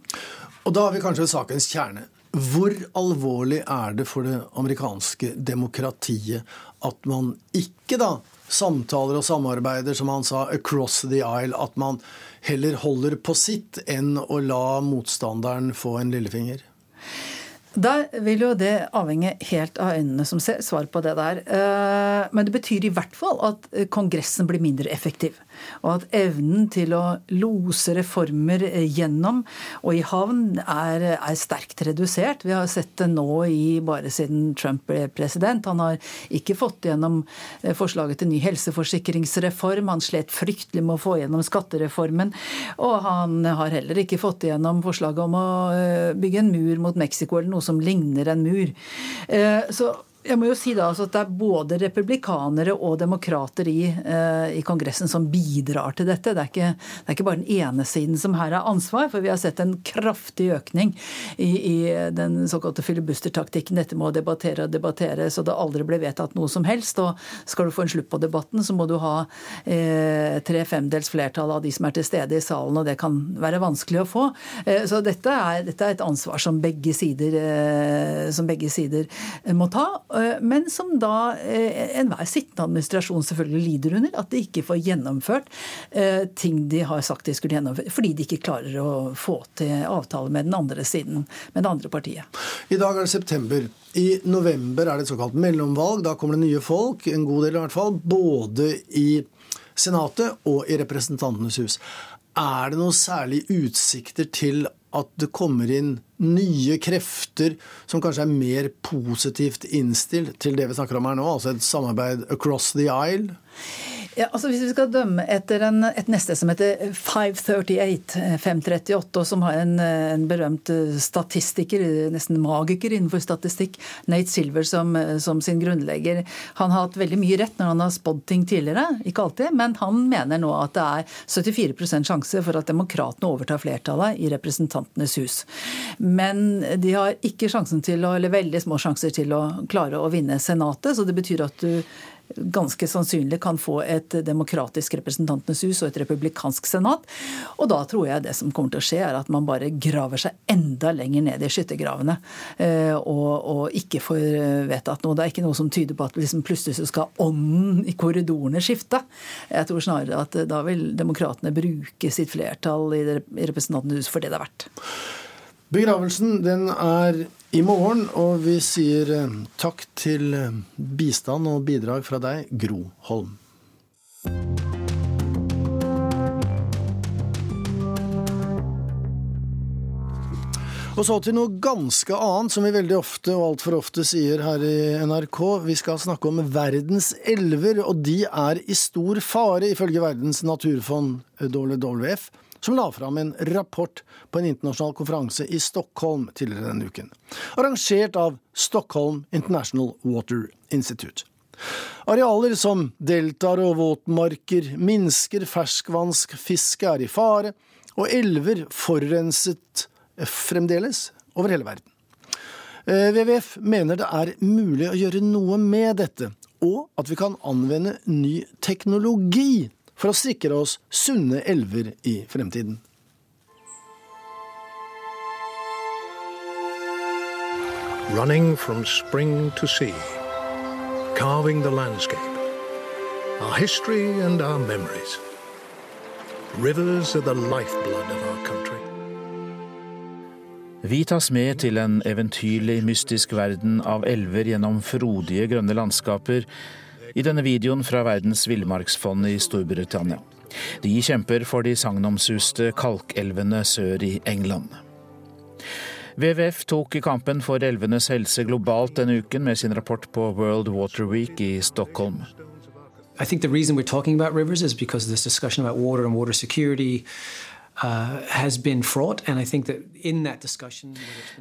Og da har vi kanskje sakens kjerne. Hvor alvorlig er det for det amerikanske demokratiet at man ikke da samtaler og samarbeider, som han sa, across the aisle? At man heller holder på sitt enn å la motstanderen få en lillefinger? Der vil jo det avhenge helt av øynene som ser svar på det der. Eh, men det betyr i hvert fall at Kongressen blir mindre effektiv. Og at evnen til å lose reformer gjennom og i havn er, er, sterkt redusert. Vi har sett det nå i bare siden Trump ble president. Han har ikke fått gjennom eh, forslaget til ny helseforsikringsreform. Han slet fryktelig med å få gjennom skattereformen. Og han har heller ikke fått gjennom forslaget om å eh, bygge en mur mot Mexico, eller noe som ligner en mur. Eh, så jeg må jo si da altså at Det er både republikanere og demokrater i, eh, i, Kongressen som bidrar til dette. Det er, ikke, det er, ikke, bare den ene siden som her har ansvar. For vi har sett en kraftig økning i, i den såkalte filibustertaktikken. Dette med å debattere og debattere så det aldri ble vedtatt noe som helst. Og skal du få en slutt på debatten, så må du ha eh, tre femdels flertall av de som er til stede i salen, og det kan være vanskelig å få. Eh, så dette er, dette er, et ansvar som begge sider, eh, som begge sider må ta. Eh, men som da eh, enhver sittende administrasjon selvfølgelig lider under. At de ikke får gjennomført eh, ting de har sagt de skulle gjennomføre. Fordi de ikke klarer å få til avtale med den andre siden, med det andre partiet. I dag er det september. I november er det et såkalt mellomvalg. Da kommer det nye folk, en god del i hvert fall, både i Senatet og i Representantenes hus. Er det noen særlige utsikter til at det kommer inn nye krefter som kanskje er mer positivt innstilt til det vi snakker om her nå, altså et samarbeid across the aisle? Ja, altså Hvis vi skal dømme etter en, et neste som heter 538, 538, som har en, en, berømt statistiker, nesten magiker innenfor statistikk, Nate Silver som, som, sin grunnlegger. Han har hatt veldig mye rett når han har spådd ting tidligere, ikke alltid, men han mener nå at det er 74% sjanse for at demokratene overtar flertallet i Representantenes hus. Men de har ikke sjansen til å, eller veldig små sjanser til å klare å vinne Senatet, så det betyr at du ganske sannsynlig kan få et demokratisk representantenes hus og et republikansk senat. Og da tror jeg det som kommer til å skje, er at man bare graver seg enda lenger ned i skyttergravene eh, og, og, ikke får vedtatt noe. Det er ikke noe som tyder på at liksom plutselig så skal ånden i korridorene skifte. Jeg tror snarere at da vil demokratene bruke sitt flertall i representantenes hus for det det er verdt. Begravelsen den er i morgen, og vi sier eh, takk til eh, bistand og bidrag fra deg, Gro Holm. Og så til noe ganske annet, som vi veldig ofte og altfor ofte sier her i NRK. Vi skal snakke om verdens elver, og de er i stor fare, ifølge Verdens naturfond, WWF som la fram en rapport på en internasjonal konferanse i Stockholm tidligere denne uken. Arrangert av Stockholm International Water Institute. Arealer som deltaer og våtmarker minsker, ferskvannsfiske er i fare, og elver forurenset fremdeles over hele verden. Eh, WWF mener det er mulig å gjøre noe med dette, og at vi kan anvende ny teknologi for å sikre oss sunne elver i fremtiden. Running from spring to sea, carving the landscape, our history and our memories. Rivers are the lifeblood of our country. Vi tas med til en eventyrlig, mystisk verden av elver gjennom frodige, grønne landskaper i denne videoen fra Verdens villmarksfond i Storbritannia. De kjemper for de sagnomsuste kalkelvene sør i England. WWF tok kampen for elvenes helse globalt denne uken med sin rapport på World Water Week i Stockholm. I think the reason we're talking about rivers is because this discussion about water and water security,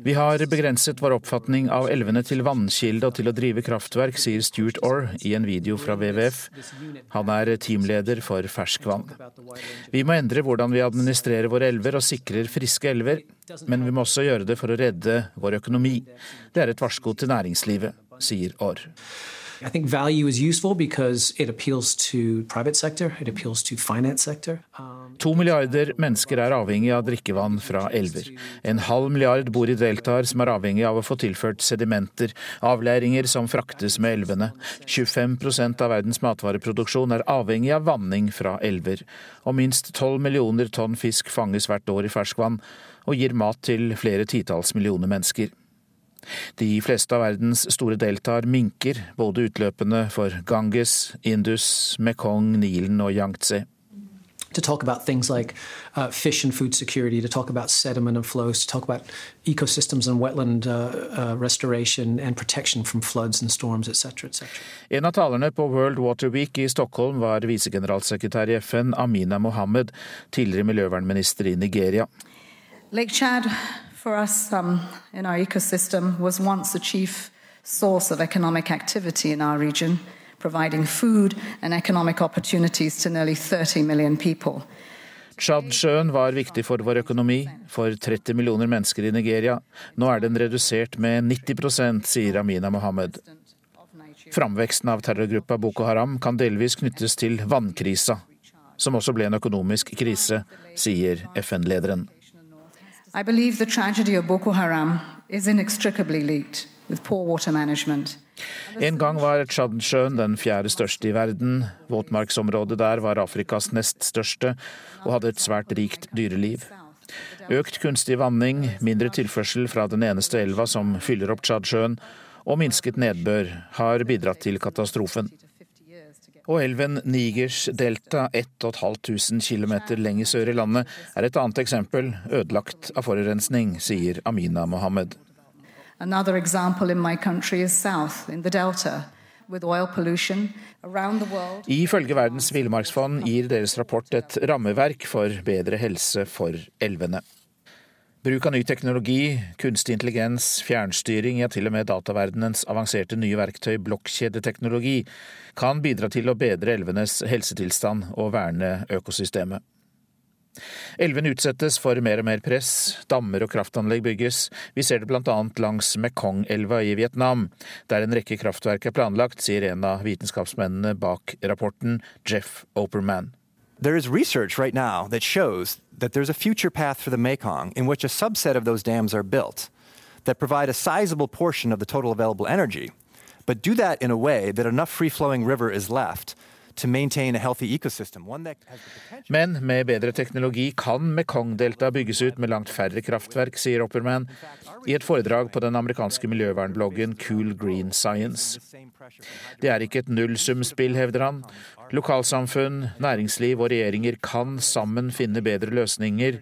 Vi har begrenset vår oppfatning av elvene til vannkilde og til å drive kraftverk, sier Stuart Orr i en video fra WWF. Han er teamleder for ferskvann. Vi må endre hvordan vi administrerer våre elver og sikrer friske elver, men vi må også gjøre det for å redde vår økonomi. Det er et varsko til næringslivet, sier Orr. I think value is useful because it appeals to private sector, it appeals to finance sector. To milliarder mennesker er avhengig av drikkevann fra elver. En halv milliard bor i deltaer som er avhengig av å få tilført sedimenter, avleiringer som fraktes med elvene. 25% av verdens matvareproduksjon er avhengig av vanning fra elver. Og minst 12 millioner tonn fisk fanges hvert år i ferskvann, og gir mat til flere titalls millioner mennesker. De fleste av verdens store deltaer minker, både utløpene for Ganges, Indus, Mekong, Nilen og Yangtze. To talk about things like uh, fish and food security, to talk about sediment and flows, to talk about ecosystems and wetland uh, uh, restoration and protection from floods and storms, etc., etc. En av talerne på World Water Week i Stockholm var visegeneralsekretær i FN Amina Mohammed, tidligere miljøvernminister i Nigeria. Lake Chad for us um, in our ecosystem was once the chief source of economic activity in our region, providing food and economic opportunities to nearly 30 million people. Tsjadsjøen var viktig for vår økonomi, for 30 millioner mennesker i Nigeria. Nå er den redusert med 90% sier Amina Mohammed. Framveksten av terrorgruppa Boko Haram kan delvis knyttes til vannkrisa, som også ble en økonomisk krise, sier FN-lederen. I believe the tragedy of Boko Haram is inextricably linked with poor water management. En gang var Tsjadsjøen den fjerde største i verden. Våtmarksområdet der var Afrikas nest største og hadde et svært rikt dyreliv. Økt kunstig vanning, mindre tilførsel fra den eneste elva som fyller opp Tsjadsjøen, og minsket nedbør har bidratt til katastrofen. Og elven Nigers delta, 1500 km lenger sør i landet, er et annet eksempel, ødelagt av forurensning, sier Amina Mohammed. Ifølge Verdens villmarksfond gir deres rapport et rammeverk for bedre helse for elvene. Bruk av ny teknologi, kunstig intelligens, fjernstyring, ja til og med dataverdenens avanserte nye verktøy blokkjedeteknologi kan bidra til å bedre elvenes helsetilstand og verne økosystemet. Elvene utsettes for mer og mer press, dammer og kraftanlegg bygges. Vi ser det bl.a. langs Mekong-elva i Vietnam, der en rekke kraftverk er planlagt, sier en av vitenskapsmennene bak rapporten, Jeff Operman. There is research right now that shows that there's a future path for the Mekong in which a subset of those dams are built that provide a sizable portion of the total available energy, but do that in a way that enough free flowing river is left Men med bedre teknologi kan Mekong-deltaet bygges ut med langt færre kraftverk, sier Opperman i et foredrag på den amerikanske miljøvernbloggen Cool Green Science. Det er ikke et nullsumspill, hevder han. Lokalsamfunn, næringsliv og regjeringer kan sammen finne bedre løsninger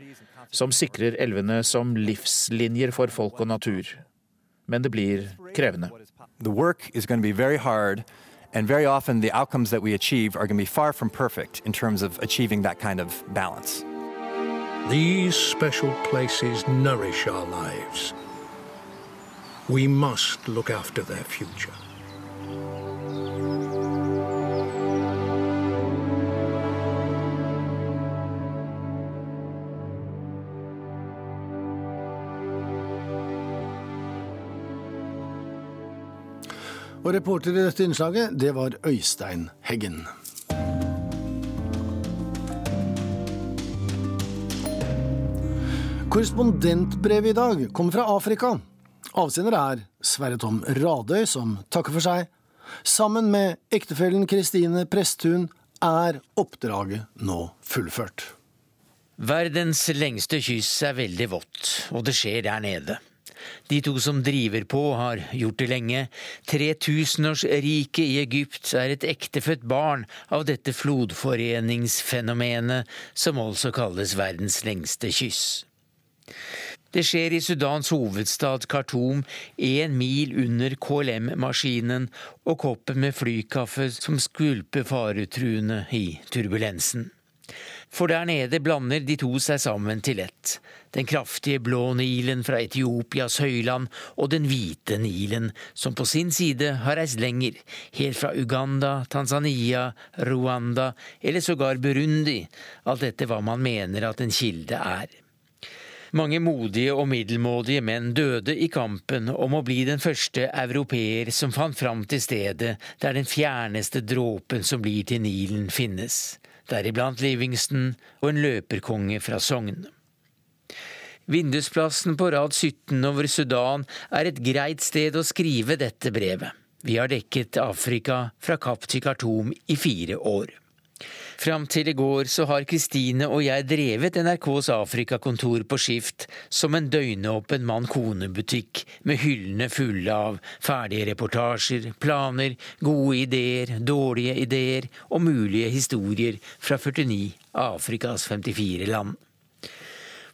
som sikrer elvene som livslinjer for folk og natur. Men det blir krevende. The work is going to be very hard. And very often, the outcomes that we achieve are going to be far from perfect in terms of achieving that kind of balance. These special places nourish our lives. We must look after their future. Og reporter i dette innslaget, det var Øystein Heggen. Korrespondentbrevet i dag kommer fra Afrika. Avsender er Sverre Tom Radøy, som takker for seg. Sammen med ektefellen Kristine Presttun er oppdraget nå fullført. Verdens lengste kyss er veldig vått, og det skjer der nede. De to som driver på, har gjort det lenge. Tretusenårsriket i Egypt er et ektefødt barn av dette flodforeningsfenomenet som altså kalles verdens lengste kyss. Det skjer i Sudans hovedstad Khartoum, én mil under KLM-maskinen og koppen med flykaffe som skvulper faretruende i turbulensen. For der nede blander de to seg sammen til ett. Den kraftige blå Nilen fra Etiopias høyland og den hvite Nilen, som på sin side har reist lenger, helt fra Uganda, Tanzania, Rwanda eller sågar Burundi, alt etter hva man mener at en kilde er. Mange modige og middelmådige menn døde i kampen om å bli den første europeer som fant fram til stedet der den fjerneste dråpen som blir til Nilen, finnes, deriblant Livingston og en løperkonge fra Sogn. Vindusplassen på rad 17 over Sudan er et greit sted å skrive dette brevet. Vi har dekket Afrika fra Kapp til Khartoum i fire år. Fram til i går så har Kristine og jeg drevet NRKs Afrikakontor på skift som en døgnåpen mann-kone-butikk med hyllene fulle av ferdige reportasjer, planer, gode ideer, dårlige ideer og mulige historier fra 49 av Afrikas 54 land.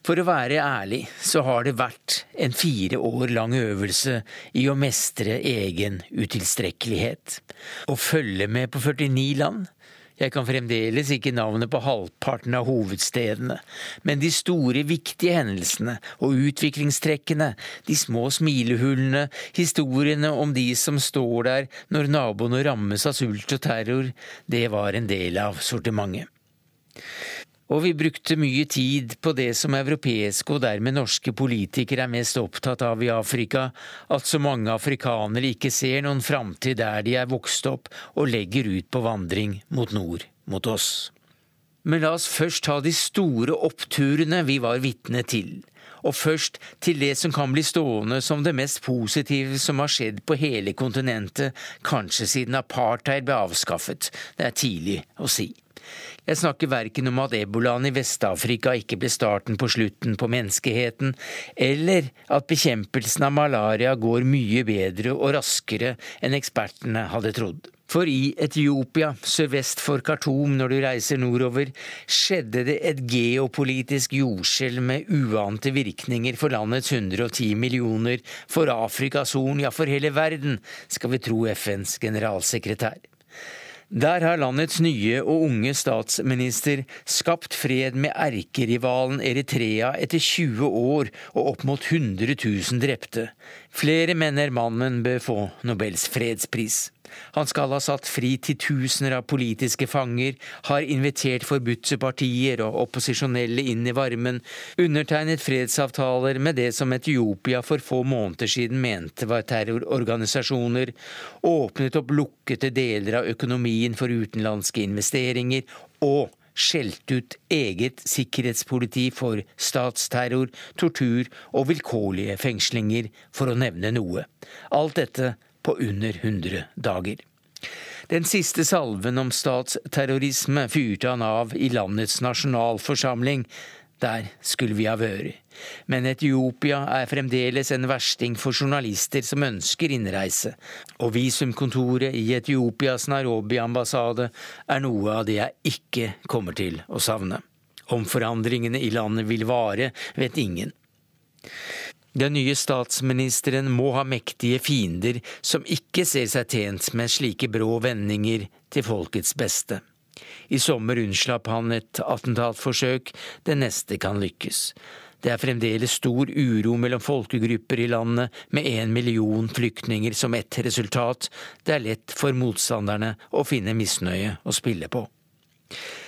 For å være ærlig så har det vært en fire år lang øvelse i å mestre egen utilstrekkelighet. Å følge med på 49 land jeg kan fremdeles ikke navnet på halvparten av hovedstedene, men de store, viktige hendelsene og utviklingstrekkene, de små smilehullene, historiene om de som står der når naboene rammes av sult og terror, det var en del av sortimentet. Og vi brukte mye tid på det som europeiske og dermed norske politikere er mest opptatt av i Afrika, at så mange afrikanere ikke ser noen framtid der de er vokst opp og legger ut på vandring mot nord, mot oss. Men la oss først ta de store oppturene vi var vitne til. Og først til det som kan bli stående som det mest positive som har skjedd på hele kontinentet, kanskje siden apartheid ble avskaffet. Det er tidlig å si. Jeg snakker verken om at ebolaen i Vest-Afrika ikke ble starten på slutten på menneskeheten, eller at bekjempelsen av malaria går mye bedre og raskere enn ekspertene hadde trodd. For i Etiopia, sørvest for Khartoum når du reiser nordover, skjedde det et geopolitisk jordskjelv med uante virkninger for landets 110 millioner, for Afrikas Horn, ja for hele verden, skal vi tro FNs generalsekretær. Der har landets nye og unge statsminister skapt fred med erkerivalen Eritrea etter 20 år og opp mot 100 000 drepte. Flere mener mannen bør få Nobels fredspris. Han skal ha satt fri titusener av politiske fanger, har invitert forbudte partier og opposisjonelle inn i varmen, undertegnet fredsavtaler med det som Etiopia for få måneder siden mente var terrororganisasjoner, åpnet opp lukkede deler av økonomien for utenlandske investeringer, og skjelt ut eget sikkerhetspoliti for statsterror, tortur og vilkårlige fengslinger, for å nevne noe. Alt dette på under 100 dager. Den siste salven om statsterrorisme fyrte han av i landets nasjonalforsamling. Der skulle vi ha vært. Men Etiopia er fremdeles en versting for journalister som ønsker innreise, og visumkontoret i Etiopias Nairobi-ambassade er noe av det jeg ikke kommer til å savne. Om forandringene i landet vil vare, vet ingen. Den nye statsministeren må ha mektige fiender som ikke ser seg tjent med slike brå vendinger til folkets beste. I sommer unnslapp han et attentatforsøk, det neste kan lykkes. Det er fremdeles stor uro mellom folkegrupper i landet, med én million flyktninger som ett resultat. Det er lett for motstanderne å finne misnøye å spille på.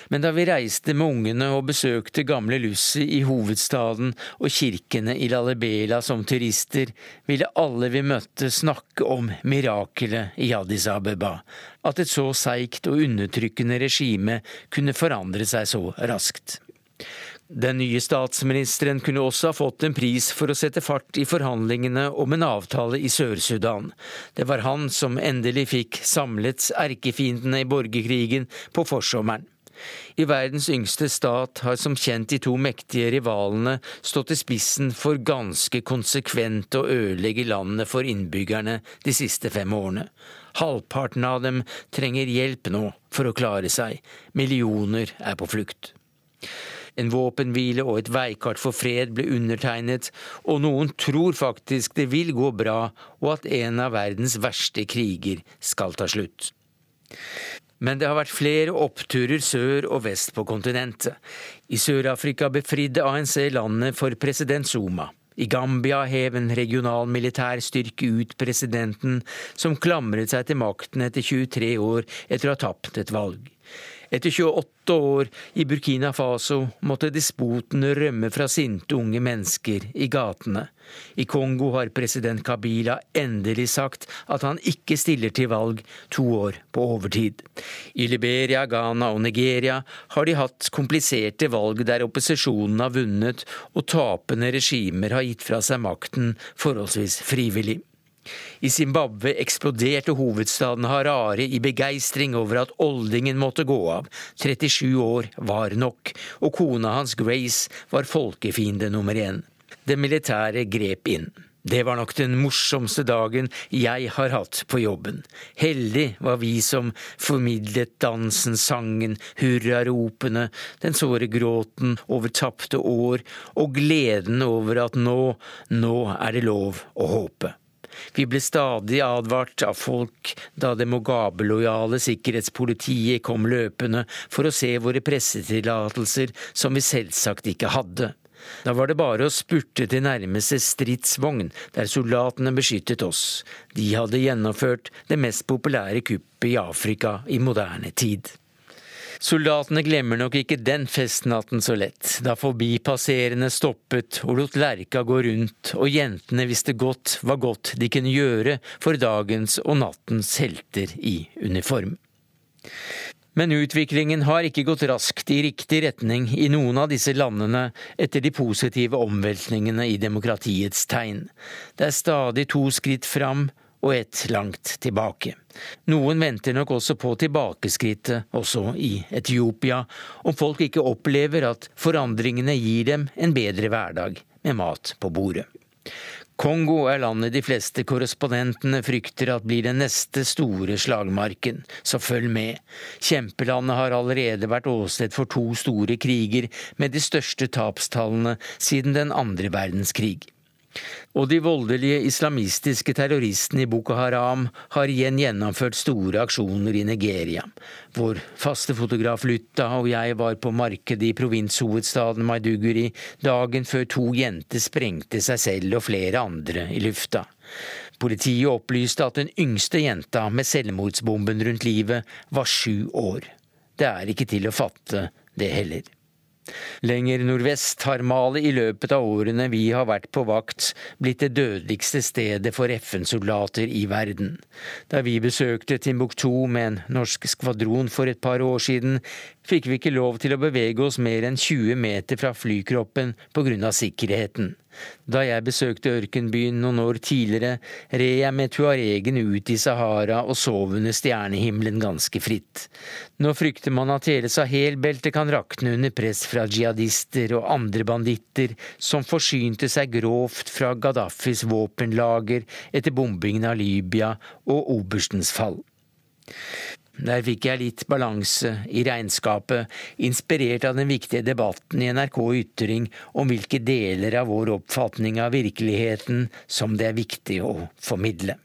Men da vi reiste med ungene og besøkte gamle Lucy i hovedstaden og kirkene i Lalibela som turister, ville alle vi møtte snakke om mirakelet i Addis Abeba, at et så seigt og undertrykkende regime kunne forandre seg så raskt. Den nye statsministeren kunne også ha fått en pris for å sette fart i forhandlingene om en avtale i Sør-Sudan. Det var han som endelig fikk samlet erkefiendene i borgerkrigen på forsommeren. I verdens yngste stat har som kjent de to mektige rivalene stått i spissen for ganske konsekvent å ødelegge landet for innbyggerne de siste fem årene. Halvparten av dem trenger hjelp nå for å klare seg. Millioner er på flukt. En våpenhvile og et veikart for fred ble undertegnet, og noen tror faktisk det vil gå bra, og at en av verdens verste kriger skal ta slutt. Men det har vært flere oppturer sør og vest på kontinentet. I Sør-Afrika befridde ANC landet for president Zuma. I Gambia hev en regional militær styrke ut presidenten, som klamret seg til makten etter 23 år etter å ha tapt et valg. Etter 28 år i Burkina Faso måtte despotene rømme fra sinte unge mennesker i gatene. I Kongo har president Kabila endelig sagt at han ikke stiller til valg to år på overtid. I Liberia, Ghana og Nigeria har de hatt kompliserte valg der opposisjonen har vunnet og tapende regimer har gitt fra seg makten forholdsvis frivillig. I Zimbabwe eksploderte hovedstaden Harare i begeistring over at oldingen måtte gå av. 37 år var nok, og kona hans Grace var folkefiende nummer én. Det militære grep inn. Det var nok den morsomste dagen jeg har hatt på jobben. Heldig var vi som formidlet dansen, sangen, hurraropene, den såre gråten over tapte år og gleden over at nå, nå er det lov å håpe. Vi ble stadig advart av folk da det Mugabe-lojale sikkerhetspolitiet kom løpende for å se våre pressetillatelser som vi selvsagt ikke hadde. Da var det bare å spurte til nærmeste stridsvogn, der soldatene beskyttet oss. De hadde gjennomført det mest populære kuppet i Afrika i moderne tid. Soldatene glemmer nok ikke den festnatten så lett, da forbipasserende stoppet og lot lerka gå rundt, og jentene visste godt hva godt de kunne gjøre for dagens og nattens helter i uniform. Men utviklingen har ikke gått raskt i riktig retning i noen av disse landene etter de positive omveltningene i demokratiets tegn. Det er stadig to skritt fram og ett langt tilbake. Noen venter nok også på tilbakeskrittet, også i Etiopia, om folk ikke opplever at forandringene gir dem en bedre hverdag med mat på bordet. Kongo er landet de fleste korrespondentene frykter at blir den neste store slagmarken, så følg med. Kjempelandet har allerede vært åsted for to store kriger med de største tapstallene siden den andre verdenskrig. Og de voldelige islamistiske terroristene i Boko Haram har igjen gjennomført store aksjoner i Nigeria. Vår faste fotograf Lutta og jeg var på markedet i provinshovedstaden Maiduguri dagen før to jenter sprengte seg selv og flere andre i lufta. Politiet opplyste at den yngste jenta med selvmordsbomben rundt livet var sju år. Det er ikke til å fatte, det heller. Lenger nordvest har Mali i løpet av årene vi har vært på vakt, blitt det dødeligste stedet for FN-soldater i verden. Da vi besøkte Timbuktu med en norsk skvadron for et par år siden, fikk vi ikke lov til å bevege oss mer enn 20 meter fra flykroppen av sikkerheten. Da jeg besøkte ørkenbyen noen år tidligere, red jeg med tuaregen ut i Sahara og sov under stjernehimmelen ganske fritt. Nå frykter man at hele Sahel-beltet kan rakne under press fra jihadister og andre banditter som forsynte seg grovt fra Gaddafis våpenlager etter bombingen av Libya og oberstens fall. Der fikk jeg litt balanse i regnskapet, inspirert av den viktige debatten i NRK Ytring om hvilke deler av vår oppfatning av virkeligheten som det er viktig å formidle.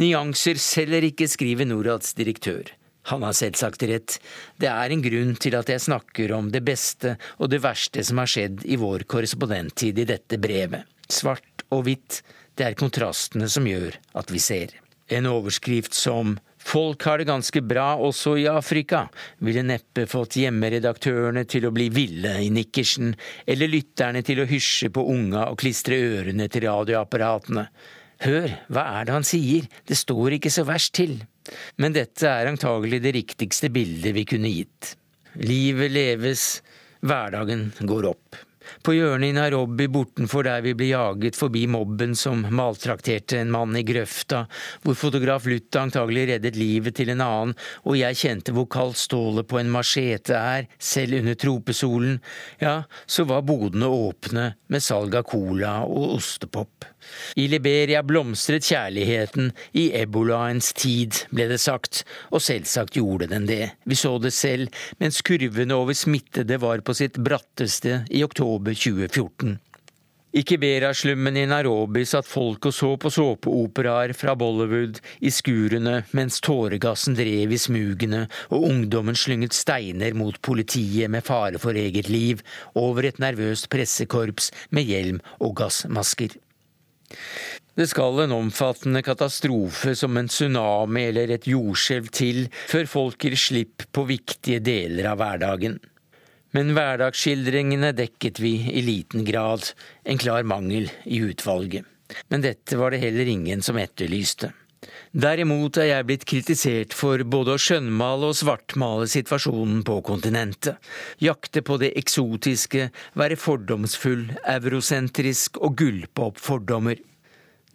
Nyanser selger ikke, skriver Norads direktør. Han har selvsagt rett, det er en grunn til at jeg snakker om det beste og det verste som har skjedd i vår korrespondenttid i dette brevet. Svart og hvitt, det er kontrastene som gjør at vi ser. En overskrift som Folk har det ganske bra også i Afrika, ville neppe fått hjemmeredaktørene til å bli ville i nikkersen, eller lytterne til å hysje på unga og klistre ørene til radioapparatene. Hør, hva er det han sier, det står ikke så verst til. Men dette er antagelig det riktigste bildet vi kunne gitt. Livet leves, hverdagen går opp. På hjørnet i Nairobi bortenfor der vi ble jaget forbi mobben som maltrakterte en mann i grøfta, hvor fotograf Lutta antagelig reddet livet til en annen, og jeg kjente hvor kaldt stålet på en machete er, selv under tropesolen, ja, så var bodene åpne med salg av cola og ostepop. I Liberia blomstret kjærligheten i ebolaens tid, ble det sagt, og selvsagt gjorde den det. Vi så det selv mens kurvene over smittede var på sitt bratteste i oktober 2014. I Kibera-slummen i Nairobi satt folk og så på såpeoperaer fra Bollywood i skurene mens tåregassen drev i smugene og ungdommen slynget steiner mot politiet med fare for eget liv over et nervøst pressekorps med hjelm og gassmasker. Det skal en omfattende katastrofe som en tsunami eller et jordskjelv til før folk gir slipp på viktige deler av hverdagen. Men hverdagsskildringene dekket vi i liten grad, en klar mangel i utvalget. Men dette var det heller ingen som etterlyste. Derimot er jeg blitt kritisert for både å skjønnmale og svartmale situasjonen på kontinentet, jakte på det eksotiske, være fordomsfull, eurosentrisk og gulpe opp fordommer.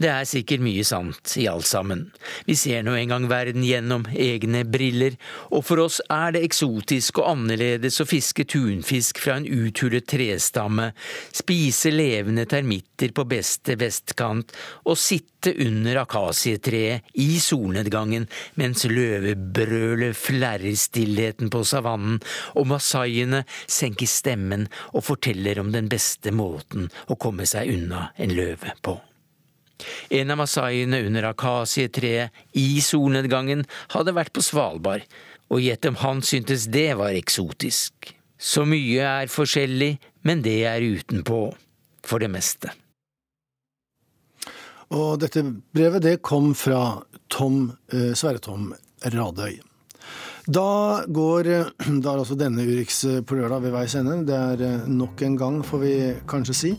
Det er sikkert mye sant i alt sammen. Vi ser nå engang verden gjennom egne briller, og for oss er det eksotisk og annerledes å fiske tunfisk fra en uthullet trestamme, spise levende termitter på beste vestkant og sitte under akasietreet i solnedgangen mens løvebrølet flerrer stillheten på savannen og masaiene senker stemmen og forteller om den beste måten å komme seg unna en løve på. En av masaiene under akasietreet i solnedgangen hadde vært på Svalbard, og gjett om han syntes det var eksotisk. Så mye er forskjellig, men det er utenpå, for det meste. Og dette brevet det kom fra Tom eh, Sverre Tom Radøy. Da går (clears throat) da altså denne Urix på lørdag ved veis ende. Det er eh, nok en gang, får vi kanskje si.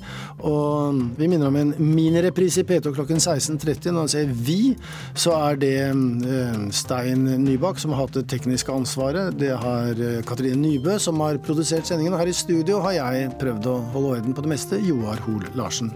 Og vi minner om en minireprise i P2 klokken 16.30. Når han sier vi, så er det eh, Stein Nybakk som har hatt det tekniske ansvaret. Det har eh, Katrine Nybø som har produsert sendingen. Her i studio har jeg prøvd å holde orden på det meste. Joar Hoel Larsen.